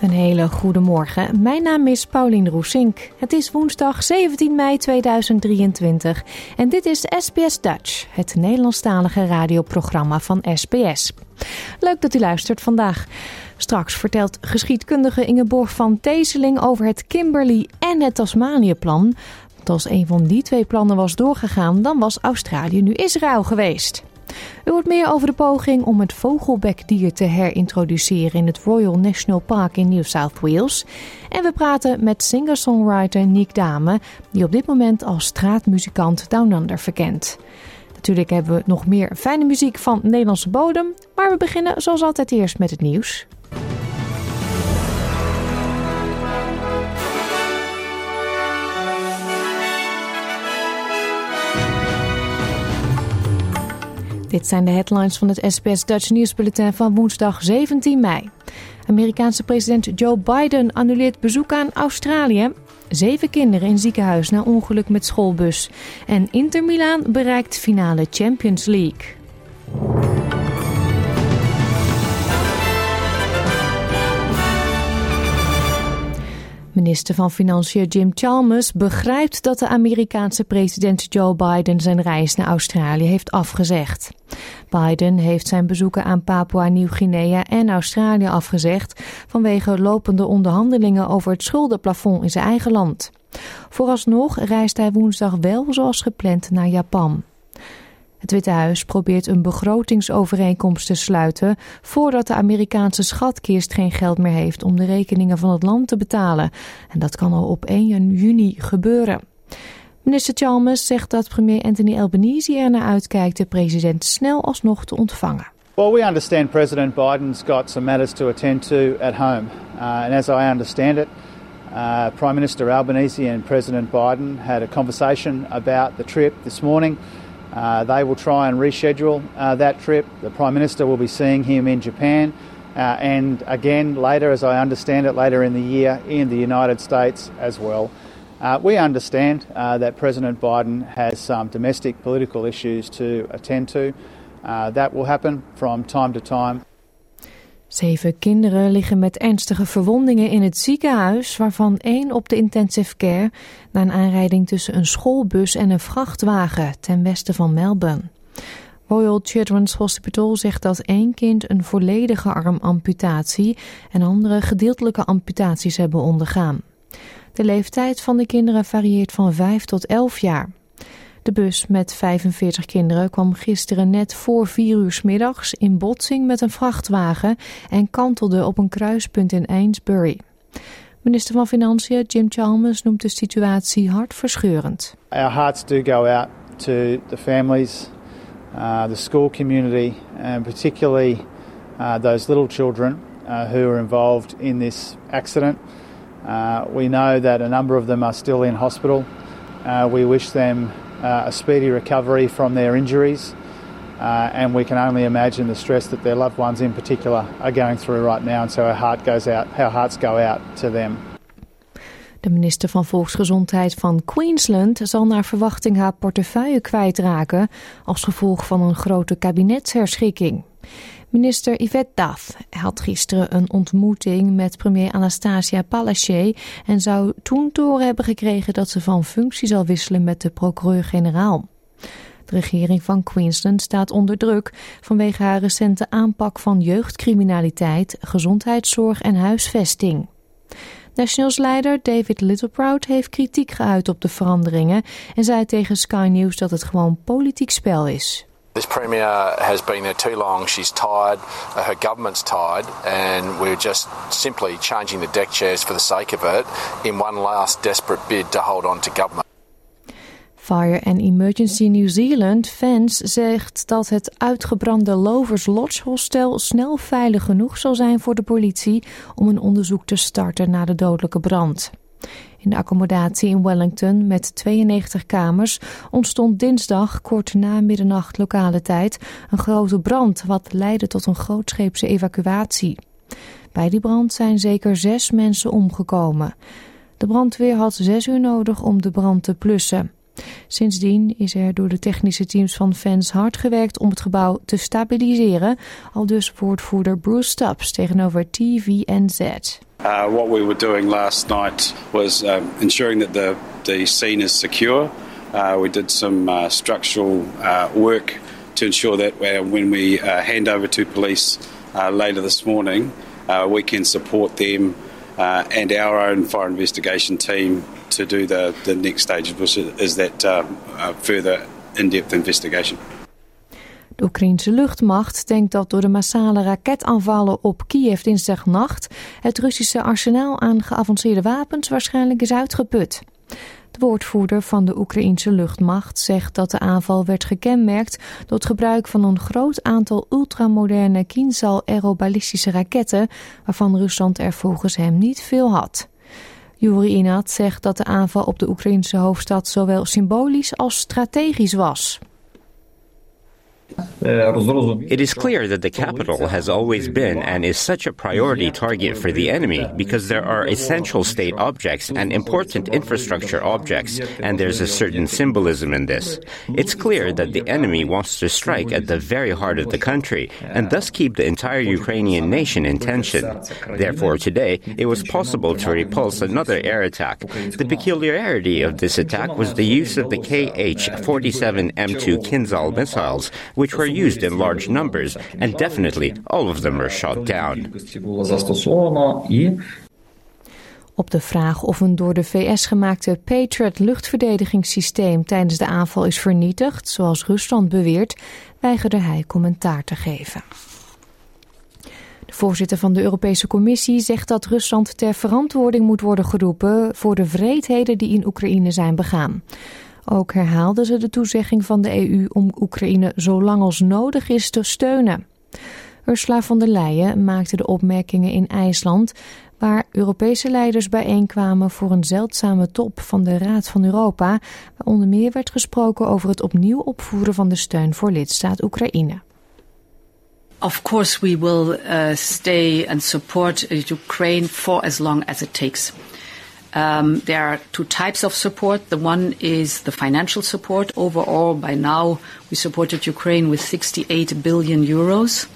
Een hele goede morgen. Mijn naam is Paulien Roesink. Het is woensdag 17 mei 2023 en dit is SBS Dutch, het Nederlandstalige radioprogramma van SBS. Leuk dat u luistert vandaag. Straks vertelt geschiedkundige Ingeborg van Teeseling over het Kimberley en het Tasmanië-plan. Want als een van die twee plannen was doorgegaan, dan was Australië nu Israël geweest. U hoort meer over de poging om het vogelbekdier te herintroduceren in het Royal National Park in New South Wales. En we praten met singer-songwriter Nick Dame, die op dit moment als straatmuzikant Down Under verkent. Natuurlijk hebben we nog meer fijne muziek van Nederlandse bodem, maar we beginnen zoals altijd eerst met het nieuws. Dit zijn de headlines van het SBS Dutch nieuwsbulletin van woensdag 17 mei. Amerikaanse president Joe Biden annuleert bezoek aan Australië. Zeven kinderen in ziekenhuis na ongeluk met schoolbus. En Inter Milaan bereikt finale Champions League. Minister van Financiën Jim Chalmers begrijpt dat de Amerikaanse president Joe Biden zijn reis naar Australië heeft afgezegd. Biden heeft zijn bezoeken aan Papua Nieuw-Guinea en Australië afgezegd vanwege lopende onderhandelingen over het schuldenplafond in zijn eigen land. Vooralsnog reist hij woensdag wel zoals gepland naar Japan. Het Witte Huis probeert een begrotingsovereenkomst te sluiten voordat de Amerikaanse schatkist geen geld meer heeft om de rekeningen van het land te betalen. En dat kan al op 1 juni gebeuren. Minister Chalmers zegt dat premier Anthony Albanese er naar uitkijkt de president snel alsnog te ontvangen. Well, we understand President Biden's got some matters to attend to at home. Uh, and as I understand it, uh, Prime Minister Albanese and President Biden had a conversation about the trip this morning. Uh, they will try and reschedule uh, that trip. The Prime Minister will be seeing him in Japan. Uh, and again, later, as I understand it, later in the year in the United States as well. Uh, we understand uh, that President Biden has some domestic political issues to attend to. Uh, that will happen from time to time. Zeven kinderen liggen met ernstige verwondingen in het ziekenhuis, waarvan één op de intensive care na een aanrijding tussen een schoolbus en een vrachtwagen ten westen van Melbourne. Royal Children's Hospital zegt dat één kind een volledige armamputatie en andere gedeeltelijke amputaties hebben ondergaan. De leeftijd van de kinderen varieert van 5 tot 11 jaar. De bus met 45 kinderen kwam gisteren net voor 4 uur s middags in botsing met een vrachtwagen en kantelde op een kruispunt in Ainsbury. Minister van Financiën Jim Chalmers noemt de situatie hartverscheurend. Our hearts do go out to the families, uh, the school community, and particularly uh, those little children uh, who are involved in this accident. Uh, we know that a number of them are still in hospital. Uh, we wish them a speedy recovery from their injuries. Uh, and we can only imagine the stress that their loved ones in particular are going through right now. And so our heart goes out, our hearts go out to them. De minister van Volksgezondheid van Queensland zal naar verwachting haar portefeuille kwijtraken als gevolg van een grote kabinetsherschikking. Minister Yvette Duff had gisteren een ontmoeting met premier Anastasia Palaszczuk en zou toen horen hebben gekregen dat ze van functie zal wisselen met de procureur-generaal. De regering van Queensland staat onder druk vanwege haar recente aanpak van jeugdcriminaliteit, gezondheidszorg en huisvesting. Nationals-leider David Littleproud heeft kritiek geuit op de veranderingen en zei tegen Sky News dat het gewoon politiek spel is. This Premier has been there too long. She's tired. Her government's tired. And we're just simply changing the deck chairs for the sake of it in one last desperate bid to hold on to government. Fire and Emergency New Zealand Fans zegt dat het uitgebrande Lovers Lodge Hostel snel veilig genoeg zal zijn voor de politie om een onderzoek te starten naar de dodelijke brand. In de accommodatie in Wellington met 92 kamers ontstond dinsdag kort na middernacht lokale tijd een grote brand wat leidde tot een grootscheepse evacuatie. Bij die brand zijn zeker zes mensen omgekomen. De brandweer had zes uur nodig om de brand te plussen. Sindsdien is er door de technische teams van fans hard gewerkt om het gebouw te stabiliseren, al dus woordvoerder Bruce Stubbs tegenover TVNZ. Uh, what we were doing last night was um, ensuring that the, the scene is secure. Uh, we did some uh, structural uh, work to ensure that when we hand over to police later this morning, we can support them and our own fire investigation team to do the, the next stage, is that uh, further in-depth investigation. De Oekraïnse luchtmacht denkt dat door de massale raketaanvallen op Kiev dinsdagnacht het Russische arsenaal aan geavanceerde wapens waarschijnlijk is uitgeput. De woordvoerder van de Oekraïnse luchtmacht zegt dat de aanval werd gekenmerkt door het gebruik van een groot aantal ultramoderne Kinzhal aerobalistische raketten, waarvan Rusland er volgens hem niet veel had. Yuri Inat zegt dat de aanval op de Oekraïnse hoofdstad zowel symbolisch als strategisch was. Uh, it is clear that the capital has always uh, been and is such a priority target for the enemy because there are essential state objects and important infrastructure objects, and there's a certain symbolism in this. It's clear that the enemy wants to strike at the very heart of the country and thus keep the entire Ukrainian nation in tension. Therefore, today, it was possible to repulse another air attack. The peculiarity of this attack was the use of the KH 47 M2 Kinzhal missiles, which were used in large numbers, and definitely all of them were shot down. Op de vraag of een door de VS gemaakte Patriot luchtverdedigingssysteem tijdens de aanval is vernietigd, zoals Rusland beweert, weigerde hij commentaar te geven. De voorzitter van de Europese Commissie zegt dat Rusland ter verantwoording moet worden geroepen voor de vreedheden die in Oekraïne zijn begaan. Ook herhaalde ze de toezegging van de EU om Oekraïne zo lang als nodig is te steunen. Ursula von der Leyen maakte de opmerkingen in IJsland, waar Europese leiders bijeenkwamen voor een zeldzame top van de Raad van Europa, waar onder meer werd gesproken over het opnieuw opvoeren van de steun voor lidstaat Oekraïne. Of course, we will uh, stay and support Ukraine for as long as it takes. Um, there are two types of support. The one is the financial support. Overall, by now, we supported Ukraine with 68 billion euros.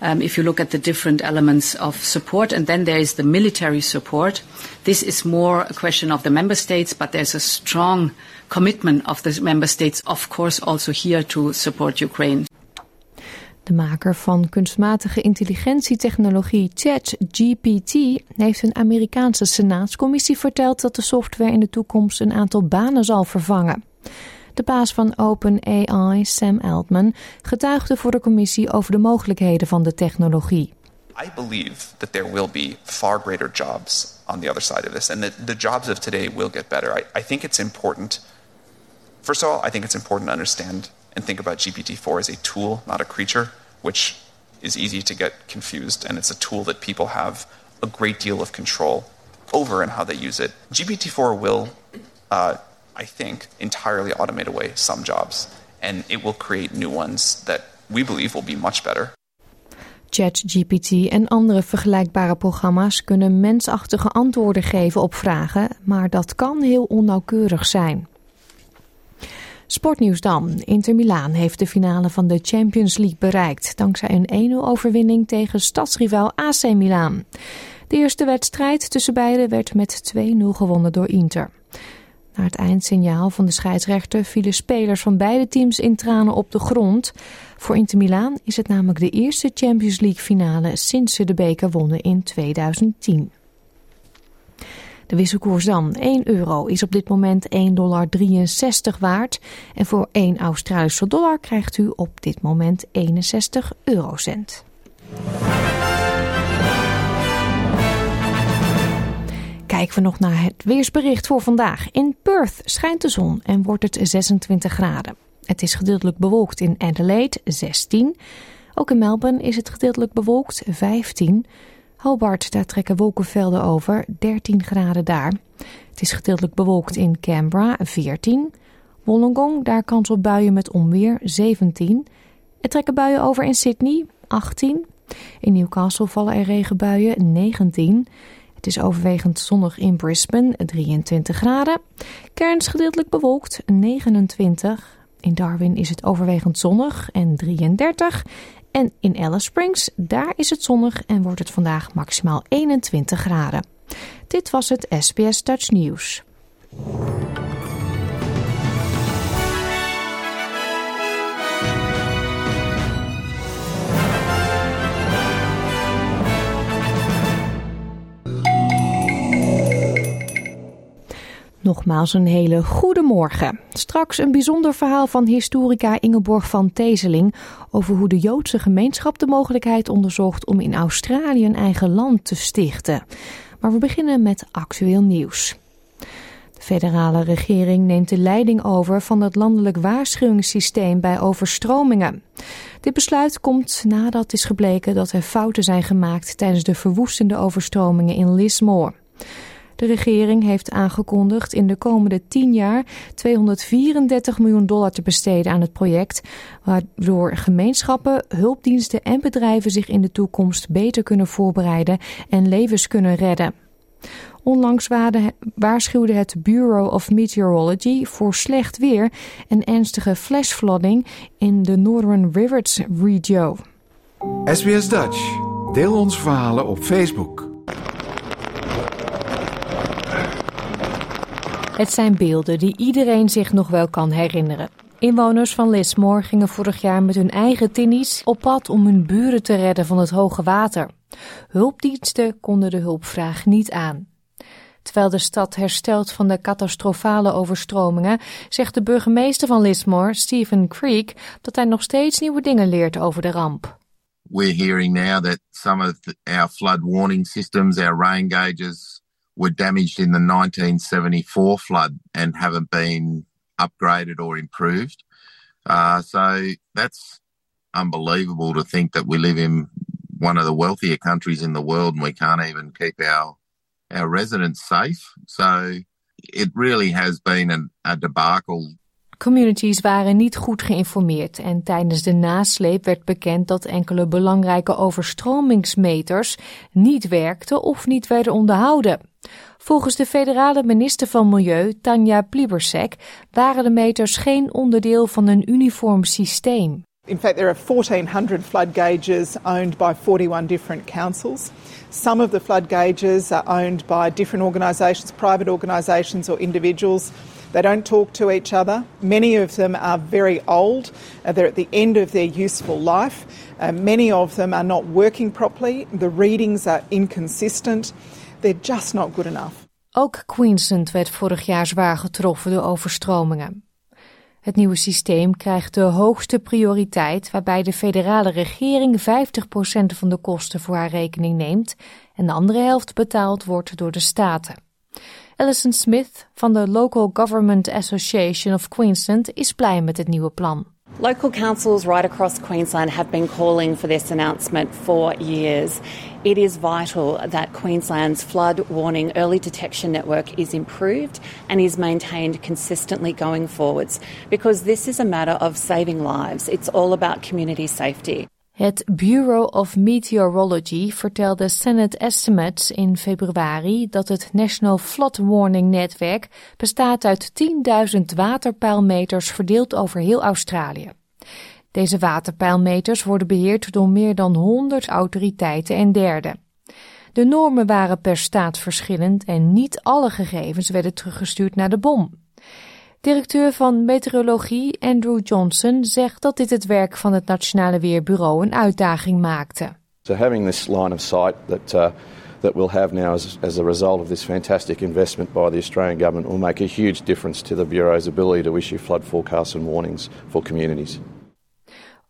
Um, if you look at the different elements of support, and then there is the military support. This is more a question of the member states, but there's a strong commitment of the member states, of course, also here to support Ukraine. De maker van kunstmatige intelligentietechnologie ChatGPT heeft een Amerikaanse senaatscommissie verteld dat de software in de toekomst een aantal banen zal vervangen. De baas van OpenAI, Sam Altman, getuigde voor de commissie over de mogelijkheden van de technologie. I believe that there will be far greater jobs on the other side of this, and that the jobs of today will get better. I, I think it's important. First of all, I think it's important to understand and think about GPT-4 as a tool, not a creature, which is easy to get confused. And it's a tool that people have a great deal of control over and how they use it. GPT-4 will, uh, I think, entirely automate away some jobs, and it will create new ones that we believe will be much better. ChatGPT en andere vergelijkbare programma's kunnen mensachtige antwoorden geven op vragen, maar dat kan heel onnauwkeurig zijn. Sportnieuws dan. Inter Milaan heeft de finale van de Champions League bereikt... dankzij een 1-0 overwinning tegen stadsrivaal AC Milaan. De eerste wedstrijd tussen beiden werd met 2-0 gewonnen door Inter. Na het eindsignaal van de scheidsrechter vielen spelers van beide teams in tranen op de grond. Voor Inter Milaan is het namelijk de eerste Champions League finale sinds ze de beker wonnen in 2010. De wisselkoers dan. 1 euro is op dit moment 1,63 dollar waard. En voor 1 Australische dollar krijgt u op dit moment 61 eurocent. Kijken we nog naar het weersbericht voor vandaag. In Perth schijnt de zon en wordt het 26 graden. Het is gedeeltelijk bewolkt in Adelaide, 16. Ook in Melbourne is het gedeeltelijk bewolkt, 15. Hobart, daar trekken wolkenvelden over, 13 graden daar. Het is gedeeltelijk bewolkt in Canberra, 14. Wollongong, daar kans op buien met onweer, 17. Er trekken buien over in Sydney, 18. In Newcastle vallen er regenbuien, 19. Het is overwegend zonnig in Brisbane, 23 graden. Cairns gedeeltelijk bewolkt, 29. In Darwin is het overwegend zonnig en 33. En in Alice Springs, daar is het zonnig en wordt het vandaag maximaal 21 graden. Dit was het SBS Dutch News. Nogmaals een hele goede morgen. Straks een bijzonder verhaal van historica Ingeborg van Tezeling over hoe de Joodse gemeenschap de mogelijkheid onderzocht om in Australië een eigen land te stichten. Maar we beginnen met actueel nieuws. De federale regering neemt de leiding over van het landelijk waarschuwingssysteem bij overstromingen. Dit besluit komt nadat is gebleken dat er fouten zijn gemaakt tijdens de verwoestende overstromingen in Lismore. De regering heeft aangekondigd in de komende 10 jaar 234 miljoen dollar te besteden aan het project, waardoor gemeenschappen, hulpdiensten en bedrijven zich in de toekomst beter kunnen voorbereiden en levens kunnen redden. Onlangs waarschuwde het Bureau of Meteorology voor slecht weer en ernstige flashflooding in de Northern Rivers Region. SBS Dutch. Deel onze verhalen op Facebook. Het zijn beelden die iedereen zich nog wel kan herinneren. Inwoners van Lismore gingen vorig jaar met hun eigen tinnies op pad om hun buren te redden van het hoge water. Hulpdiensten konden de hulpvraag niet aan. Terwijl de stad herstelt van de catastrofale overstromingen, zegt de burgemeester van Lismore, Stephen Creek, dat hij nog steeds nieuwe dingen leert over de ramp. We're hearing now that some of our flood warning systems, our rain gauges, were damaged in the 1974 flood and haven't been upgraded or improved. Uh, so that's unbelievable to think that we live in one of the wealthier countries in the world and we can't even keep our our residents safe. So it really has been an, a debacle Communities waren niet goed geïnformeerd en tijdens de nasleep werd bekend dat enkele belangrijke overstromingsmeters niet werkten of niet werden onderhouden. Volgens de federale minister van Milieu, Tanja Plibersek, waren de meters geen onderdeel van een uniform systeem. In fact, there are 1,400 flood gauges owned by 41 different councils. Some of the flood gauges are owned by different organisations, private organisations or individuals. They don't talk to each other. Many of them are very old. Uh, they're at the end of their useful life. Uh, many of them are not working properly. The readings are inconsistent. They're just not good enough. Ook Queensland werd vorig jaar zwaar getroffen door overstromingen. Het nieuwe systeem krijgt de hoogste prioriteit, waarbij de federale regering 50% van de kosten voor haar rekening neemt en de andere helft betaald wordt door de staten. Alison Smith van de Local Government Association of Queensland is blij met het nieuwe plan. Local councils right across Queensland have been calling for this announcement for years. It is vital that Queensland's flood warning early detection network is improved and is maintained consistently going forwards because this is a matter of saving lives. It's all about community safety. Het Bureau of Meteorology vertelde Senate Estimates in februari dat het National Flood Warning Netwerk bestaat uit 10.000 waterpeilmeters verdeeld over heel Australië. Deze waterpeilmeters worden beheerd door meer dan 100 autoriteiten en derden. De normen waren per staat verschillend en niet alle gegevens werden teruggestuurd naar de bom. Directeur van meteorologie Andrew Johnson zegt dat dit het werk van het Nationale Weerbureau een uitdaging maakte. So having this line of sight that uh, that we'll have now as, as a result of this fantastic investment by the Australian government will make a huge difference to the Bureau's ability to issue flood forecasts and warnings for communities.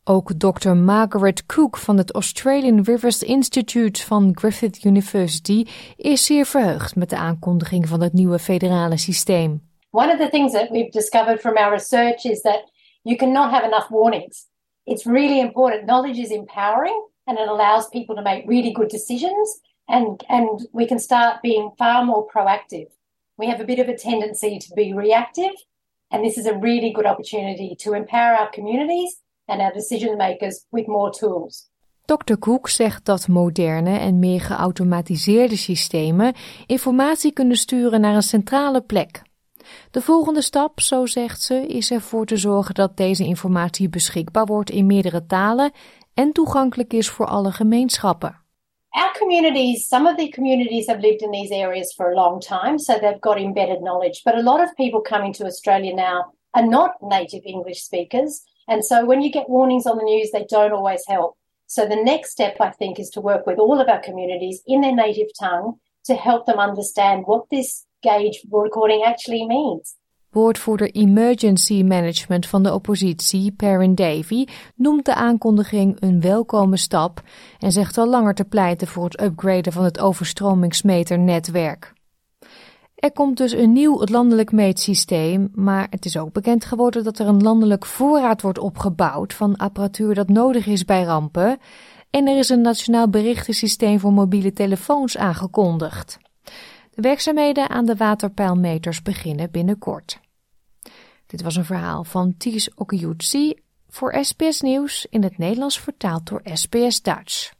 Ook Dr. Margaret Cook van het Australian Rivers Institute van Griffith University is zeer verheugd met de aankondiging van het nieuwe federale systeem. One of the things that we've discovered from our research is that you cannot have enough warnings. It's really important. Knowledge is empowering and it allows people to make really good decisions and and we can start being far more proactive. We have a bit of a tendency to be reactive and this is a really good opportunity to empower our communities and our decision makers with more tools. Dr. Cook zegt dat moderne en meer geautomatiseerde systemen informatie kunnen sturen naar een centrale plek. De volgende stap, zo zegt ze, is ervoor te zorgen dat deze informatie beschikbaar wordt in meerdere talen en toegankelijk is voor alle gemeenschappen. Our communities, some of the communities have lived in these areas for a long time, so they've got embedded knowledge. But a lot of people coming to Australia now are not native English speakers. And so when you get warnings on the news, they don't always help. So the next step, I think, is to work with all of our communities in their native tongue to help them understand what this gauge recording actually means. Emergency Management van de oppositie, Perrin Davy, noemt de aankondiging een welkome stap en zegt al langer te pleiten voor het upgraden van het overstromingsmeternetwerk. Er komt dus een nieuw landelijk meetsysteem, maar het is ook bekend geworden dat er een landelijk voorraad wordt opgebouwd van apparatuur dat nodig is bij rampen. En er is een nationaal berichtensysteem voor mobiele telefoons aangekondigd. De werkzaamheden aan de waterpeilmeters beginnen binnenkort. Dit was een verhaal van Ties Okiyutsi voor SBS Nieuws in het Nederlands vertaald door SBS Dutch.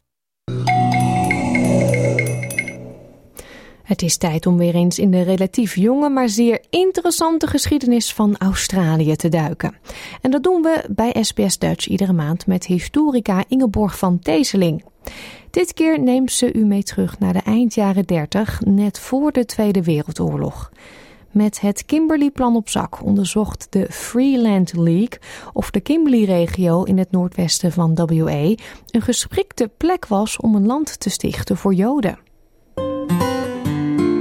Het is tijd om weer eens in de relatief jonge, maar zeer interessante geschiedenis van Australië te duiken. En dat doen we bij SBS Dutch iedere maand met historica Ingeborg van Teeseling. Dit keer neemt ze u mee terug naar de eind jaren 30, net voor de Tweede Wereldoorlog. Met het Kimberley-plan op zak onderzocht de Freeland League of de Kimberley-regio in het noordwesten van WA een geschikte plek was om een land te stichten voor Joden.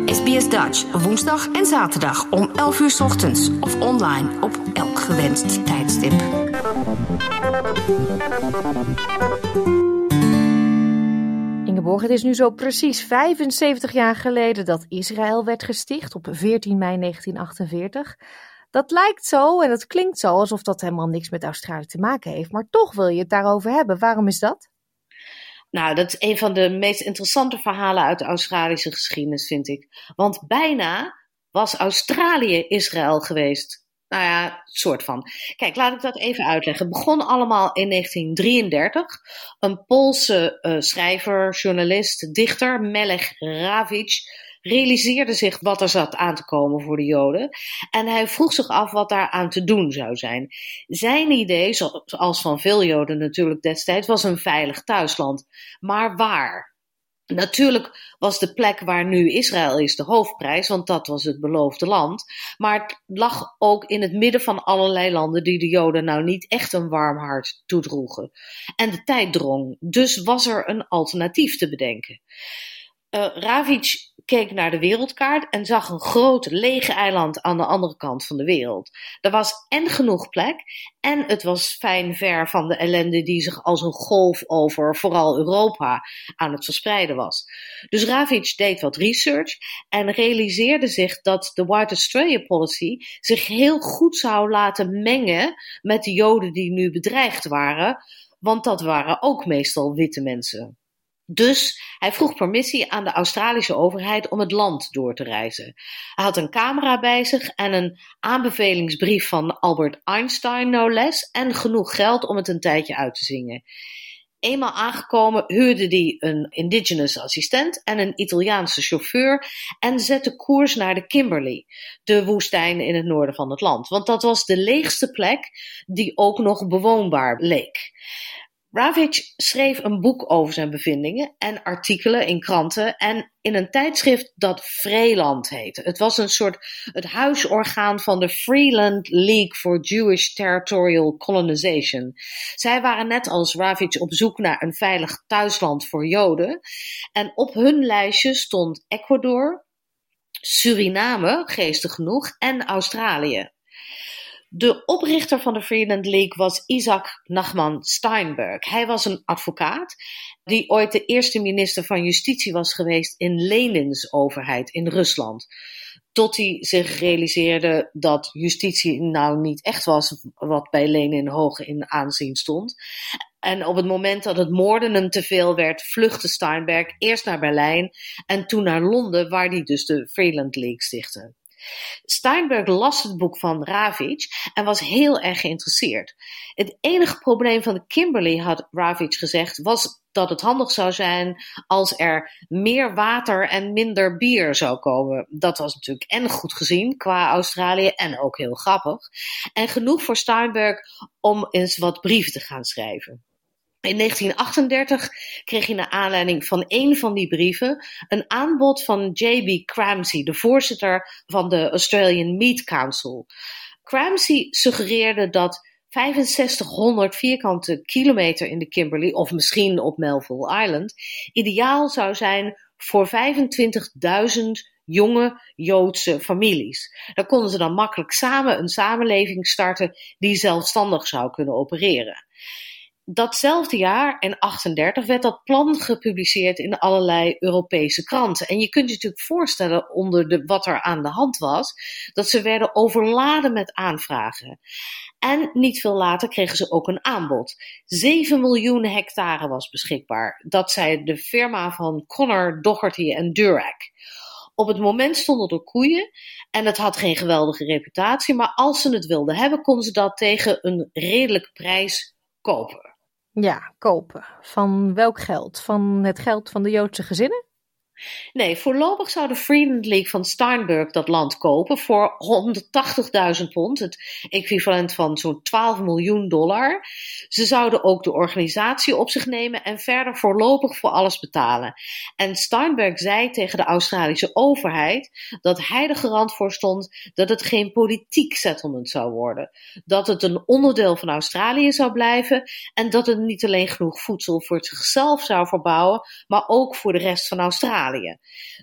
SBS Dutch, woensdag en zaterdag om 11 uur ochtends of online op elk gewenst tijdstip. Het is nu zo precies 75 jaar geleden dat Israël werd gesticht op 14 mei 1948. Dat lijkt zo en dat klinkt zo alsof dat helemaal niks met Australië te maken heeft, maar toch wil je het daarover hebben. Waarom is dat? Nou, dat is een van de meest interessante verhalen uit de Australische geschiedenis, vind ik. Want bijna was Australië Israël geweest. Nou ja, soort van. Kijk, laat ik dat even uitleggen. Het begon allemaal in 1933. Een Poolse uh, schrijver, journalist, dichter, Melech Ravitch, realiseerde zich wat er zat aan te komen voor de Joden. En hij vroeg zich af wat daar aan te doen zou zijn. Zijn idee, zoals van veel Joden natuurlijk destijds, was een veilig thuisland. Maar waar? Natuurlijk was de plek waar nu Israël is de hoofdprijs, want dat was het beloofde land. Maar het lag ook in het midden van allerlei landen die de Joden nou niet echt een warm hart toedroegen. En de tijd drong, dus was er een alternatief te bedenken. Uh, keek naar de wereldkaart en zag een groot lege eiland aan de andere kant van de wereld. Er was en genoeg plek en het was fijn ver van de ellende die zich als een golf over vooral Europa aan het verspreiden was. Dus Ravitch deed wat research en realiseerde zich dat de White Australia Policy zich heel goed zou laten mengen met de Joden die nu bedreigd waren, want dat waren ook meestal witte mensen. Dus hij vroeg permissie aan de Australische overheid om het land door te reizen. Hij had een camera bij zich en een aanbevelingsbrief van Albert Einstein, no less, en genoeg geld om het een tijdje uit te zingen. Eenmaal aangekomen huurde hij een indigenous assistent en een Italiaanse chauffeur en zette koers naar de Kimberley, de woestijn in het noorden van het land. Want dat was de leegste plek die ook nog bewoonbaar leek. Ravitch schreef een boek over zijn bevindingen en artikelen in kranten en in een tijdschrift dat Vreeland heette. Het was een soort het huisorgaan van de Freeland League for Jewish Territorial Colonization. Zij waren net als Ravitch op zoek naar een veilig thuisland voor Joden en op hun lijstje stond Ecuador, Suriname, geestig genoeg, en Australië. De oprichter van de Freeland League was Isaac Nachman Steinberg. Hij was een advocaat die ooit de eerste minister van Justitie was geweest in Lenins overheid in Rusland. Tot hij zich realiseerde dat justitie nou niet echt was wat bij Lenin hoog in aanzien stond. En op het moment dat het moorden hem te veel werd, vluchtte Steinberg eerst naar Berlijn en toen naar Londen, waar hij dus de Freeland League stichtte. Steinberg las het boek van Ravitch en was heel erg geïnteresseerd. Het enige probleem van de Kimberley, had Ravitch gezegd, was dat het handig zou zijn als er meer water en minder bier zou komen. Dat was natuurlijk en goed gezien qua Australië en ook heel grappig. En genoeg voor Steinberg om eens wat brieven te gaan schrijven. In 1938 kreeg hij naar aanleiding van een van die brieven een aanbod van J.B. Cramsey, de voorzitter van de Australian Meat Council. Cramsey suggereerde dat 6500 vierkante kilometer in de Kimberley, of misschien op Melville Island, ideaal zou zijn voor 25.000 jonge Joodse families. Daar konden ze dan makkelijk samen een samenleving starten die zelfstandig zou kunnen opereren datzelfde jaar, in 38, werd dat plan gepubliceerd in allerlei Europese kranten. En je kunt je natuurlijk voorstellen onder de, wat er aan de hand was, dat ze werden overladen met aanvragen. En niet veel later kregen ze ook een aanbod. 7 miljoen hectare was beschikbaar. Dat zei de firma van Connor, Doherty en Durack. Op het moment stonden er koeien en het had geen geweldige reputatie, maar als ze het wilden hebben, konden ze dat tegen een redelijke prijs kopen. Ja, kopen. Van welk geld? Van het geld van de Joodse gezinnen? Nee, voorlopig zou de Freeland League van Steinberg dat land kopen voor 180.000 pond, het equivalent van zo'n 12 miljoen dollar. Ze zouden ook de organisatie op zich nemen en verder voorlopig voor alles betalen. En Steinberg zei tegen de Australische overheid dat hij de garant voor stond dat het geen politiek settlement zou worden. Dat het een onderdeel van Australië zou blijven en dat het niet alleen genoeg voedsel voor zichzelf zou verbouwen, maar ook voor de rest van Australië.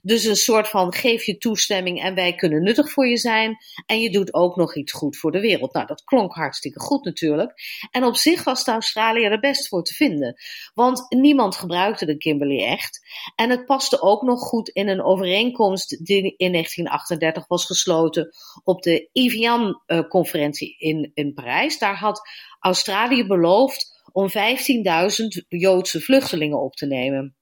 Dus een soort van geef je toestemming en wij kunnen nuttig voor je zijn. En je doet ook nog iets goed voor de wereld. Nou, dat klonk hartstikke goed natuurlijk. En op zich was de Australië er best voor te vinden. Want niemand gebruikte de Kimberley echt. En het paste ook nog goed in een overeenkomst die in 1938 was gesloten op de Evian-conferentie in, in Parijs. Daar had Australië beloofd om 15.000 Joodse vluchtelingen op te nemen.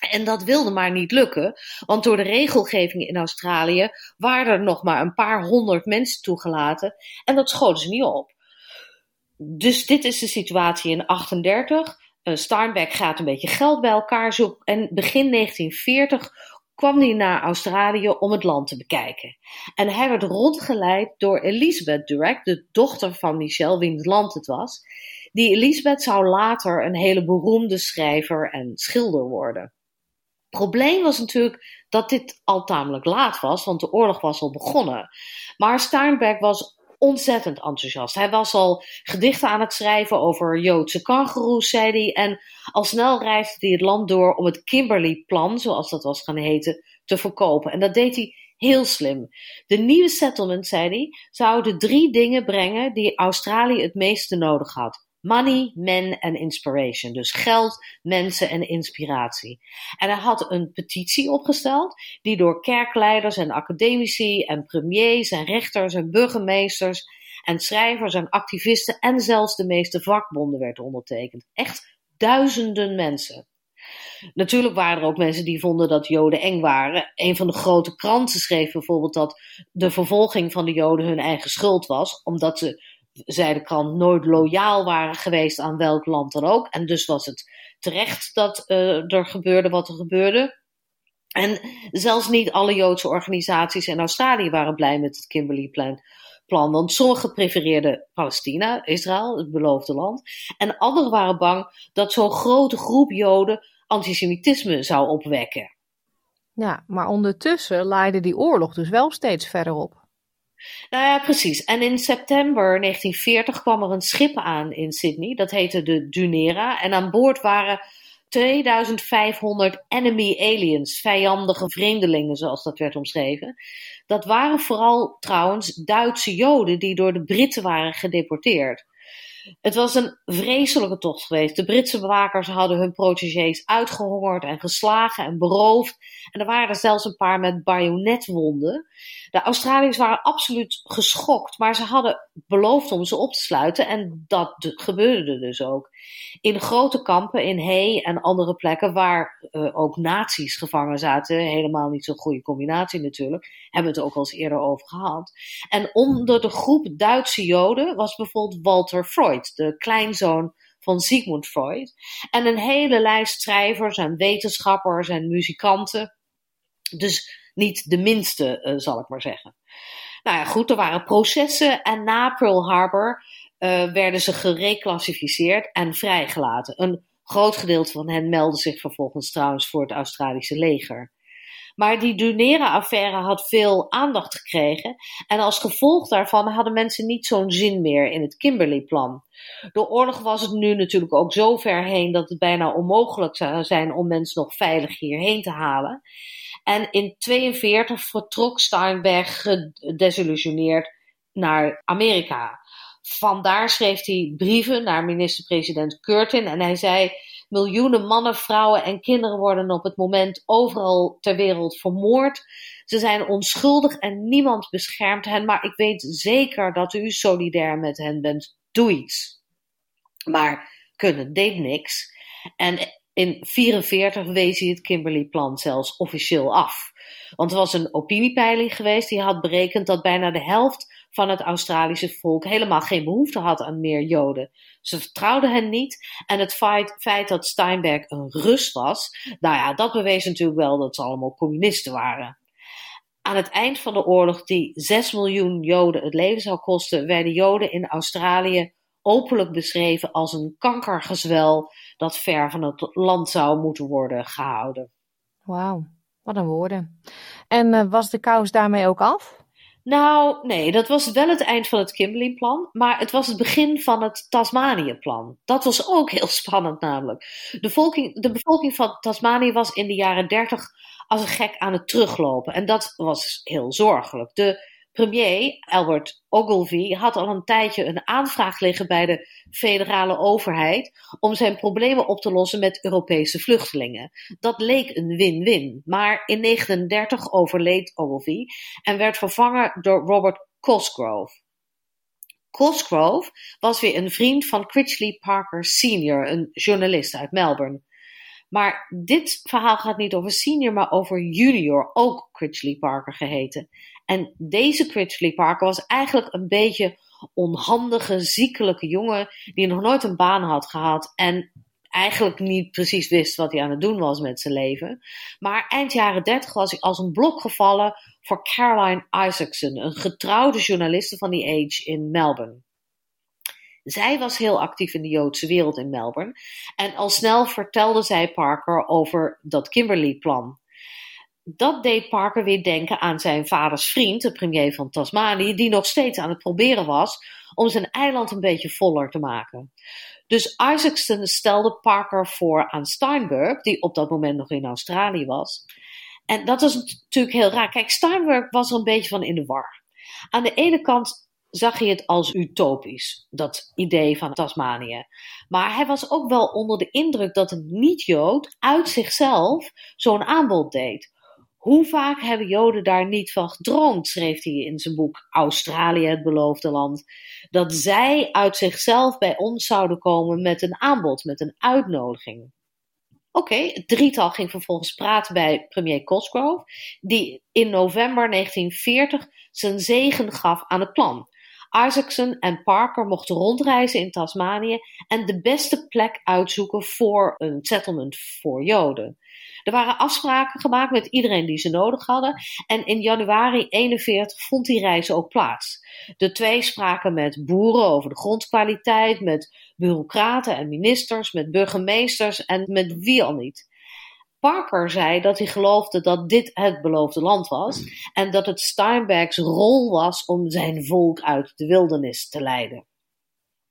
En dat wilde maar niet lukken, want door de regelgeving in Australië waren er nog maar een paar honderd mensen toegelaten en dat schoten ze niet op. Dus dit is de situatie in 38. Uh, Steinbeck gaat een beetje geld bij elkaar zoeken en begin 1940 kwam hij naar Australië om het land te bekijken. En hij werd rondgeleid door Elizabeth Durack, de dochter van Michel, wiens land het was. Die Elizabeth zou later een hele beroemde schrijver en schilder worden probleem was natuurlijk dat dit al tamelijk laat was, want de oorlog was al begonnen. Maar Steinbeck was ontzettend enthousiast. Hij was al gedichten aan het schrijven over Joodse kangoeroes, zei hij. En al snel reisde hij het land door om het Kimberley-plan, zoals dat was gaan heten, te verkopen. En dat deed hij heel slim. De nieuwe settlement, zei hij, zou de drie dingen brengen die Australië het meeste nodig had. Money, men en inspiration. Dus geld, mensen en inspiratie. En hij had een petitie opgesteld die door kerkleiders en academici en premiers en rechters en burgemeesters en schrijvers en activisten en zelfs de meeste vakbonden werd ondertekend. Echt duizenden mensen. Natuurlijk waren er ook mensen die vonden dat Joden eng waren. Een van de grote kranten schreef bijvoorbeeld dat de vervolging van de Joden hun eigen schuld was, omdat ze zei de krant, nooit loyaal waren geweest aan welk land dan ook. En dus was het terecht dat uh, er gebeurde wat er gebeurde. En zelfs niet alle Joodse organisaties in Australië waren blij met het Kimberley-plan. plan. Want sommigen prefereerden Palestina, Israël, het beloofde land. En anderen waren bang dat zo'n grote groep Joden antisemitisme zou opwekken. Ja, maar ondertussen leidde die oorlog dus wel steeds verder op. Nou ja, precies. En in september 1940 kwam er een schip aan in Sydney. Dat heette de Dunera. En aan boord waren 2500 enemy aliens, vijandige vreemdelingen, zoals dat werd omschreven. Dat waren vooral trouwens Duitse Joden die door de Britten waren gedeporteerd. Het was een vreselijke tocht geweest. De Britse bewakers hadden hun protégés uitgehongerd en geslagen en beroofd. En er waren zelfs een paar met bajonetwonden. De Australiërs waren absoluut geschokt, maar ze hadden beloofd om ze op te sluiten. En dat gebeurde dus ook. In grote kampen in Hay en andere plekken waar uh, ook nazi's gevangen zaten. Helemaal niet zo'n goede combinatie natuurlijk. Hebben we het ook al eens eerder over gehad. En onder de groep Duitse Joden was bijvoorbeeld Walter Freud, de kleinzoon van Sigmund Freud. En een hele lijst schrijvers en wetenschappers en muzikanten. Dus niet de minste, uh, zal ik maar zeggen. Nou ja, goed, er waren processen en na Pearl Harbor uh, werden ze gereclassificeerd en vrijgelaten. Een groot gedeelte van hen meldde zich vervolgens trouwens voor het Australische leger. Maar die Dunera-affaire had veel aandacht gekregen. En als gevolg daarvan hadden mensen niet zo'n zin meer in het Kimberley-plan. De oorlog was het nu natuurlijk ook zo ver heen dat het bijna onmogelijk zou zijn om mensen nog veilig hierheen te halen. En in 1942 vertrok Steinberg gedesillusioneerd naar Amerika. Vandaar schreef hij brieven naar minister-president Curtin en hij zei: Miljoenen mannen, vrouwen en kinderen worden op het moment overal ter wereld vermoord. Ze zijn onschuldig en niemand beschermt hen, maar ik weet zeker dat u solidair met hen bent. Doe iets. Maar kunnen deed niks. En in 1944 wees hij het Kimberley-plan zelfs officieel af. Want er was een opiniepeiling geweest die had berekend dat bijna de helft van het Australische volk helemaal geen behoefte had aan meer Joden. Ze vertrouwden hen niet. En het feit, feit dat Steinberg een rust was, nou ja, dat bewees natuurlijk wel dat ze allemaal communisten waren. Aan het eind van de oorlog, die 6 miljoen Joden het leven zou kosten, werden Joden in Australië openlijk beschreven als een kankergezwel dat ver van het land zou moeten worden gehouden. Wauw, wat een woorden. En uh, was de kous daarmee ook af? Nou, nee, dat was wel het eind van het Kimberley-plan, maar het was het begin van het Tasmanië-plan. Dat was ook heel spannend namelijk. De, volking, de bevolking van Tasmanië was in de jaren dertig als een gek aan het teruglopen en dat was heel zorgelijk. De Premier Albert Ogilvy had al een tijdje een aanvraag liggen bij de federale overheid om zijn problemen op te lossen met Europese vluchtelingen. Dat leek een win-win, maar in 1939 overleed Ogilvy en werd vervangen door Robert Cosgrove. Cosgrove was weer een vriend van Critchley Parker Sr., een journalist uit Melbourne. Maar dit verhaal gaat niet over senior, maar over junior, ook Critchley Parker geheten. En deze Critchley Parker was eigenlijk een beetje onhandige, ziekelijke jongen die nog nooit een baan had gehad en eigenlijk niet precies wist wat hij aan het doen was met zijn leven. Maar eind jaren 30 was hij als een blok gevallen voor Caroline Isaacson, een getrouwde journaliste van die age in Melbourne. Zij was heel actief in de Joodse wereld in Melbourne en al snel vertelde zij Parker over dat Kimberley-plan. Dat deed Parker weer denken aan zijn vaders vriend, de premier van Tasmanië, die nog steeds aan het proberen was om zijn eiland een beetje voller te maken. Dus Isaacson stelde Parker voor aan Steinberg, die op dat moment nog in Australië was. En dat was natuurlijk heel raar. Kijk, Steinberg was er een beetje van in de war. Aan de ene kant zag hij het als utopisch, dat idee van Tasmanië. Maar hij was ook wel onder de indruk dat een niet-Jood uit zichzelf zo'n aanbod deed. Hoe vaak hebben Joden daar niet van gedroomd, schreef hij in zijn boek Australië, het beloofde land, dat zij uit zichzelf bij ons zouden komen met een aanbod, met een uitnodiging. Oké, het drietal ging vervolgens praten bij premier Cosgrove, die in november 1940 zijn zegen gaf aan het plan. Isaacson en Parker mochten rondreizen in Tasmanië en de beste plek uitzoeken voor een settlement voor Joden. Er waren afspraken gemaakt met iedereen die ze nodig hadden en in januari 41 vond die reis ook plaats. De twee spraken met boeren over de grondkwaliteit, met bureaucraten en ministers, met burgemeesters en met wie al niet. Parker zei dat hij geloofde dat dit het beloofde land was en dat het Steinbergs rol was om zijn volk uit de wildernis te leiden.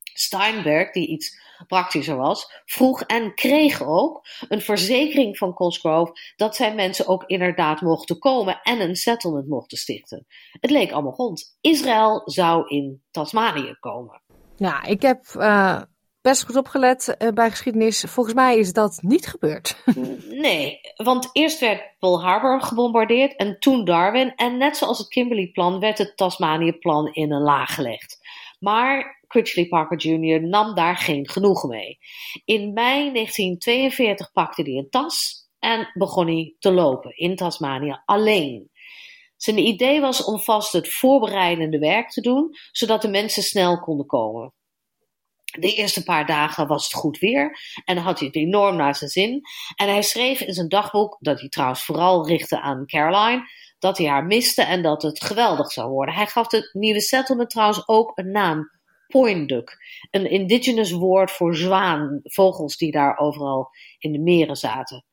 Steinberg, die iets praktischer was, vroeg en kreeg ook een verzekering van Cosgrove dat zijn mensen ook inderdaad mochten komen en een settlement mochten stichten. Het leek allemaal rond. Israël zou in Tasmanië komen. Ja, ik heb uh, best goed opgelet uh, bij geschiedenis. Volgens mij is dat niet gebeurd. nee, want eerst werd Pearl Harbor gebombardeerd en toen Darwin. En net zoals het Kimberley-plan werd het Tasmanië-plan in een laag gelegd. Maar Critchley Parker Jr. nam daar geen genoegen mee. In mei 1942 pakte hij een tas en begon hij te lopen in Tasmanië alleen. Zijn idee was om vast het voorbereidende werk te doen, zodat de mensen snel konden komen. De eerste paar dagen was het goed weer en had hij het enorm naar zijn zin. En hij schreef in zijn dagboek, dat hij trouwens vooral richtte aan Caroline, dat hij haar miste en dat het geweldig zou worden. Hij gaf het nieuwe settlement trouwens ook een naam, Point Duck, een indigenous woord voor zwaan, vogels die daar overal in de meren zaten.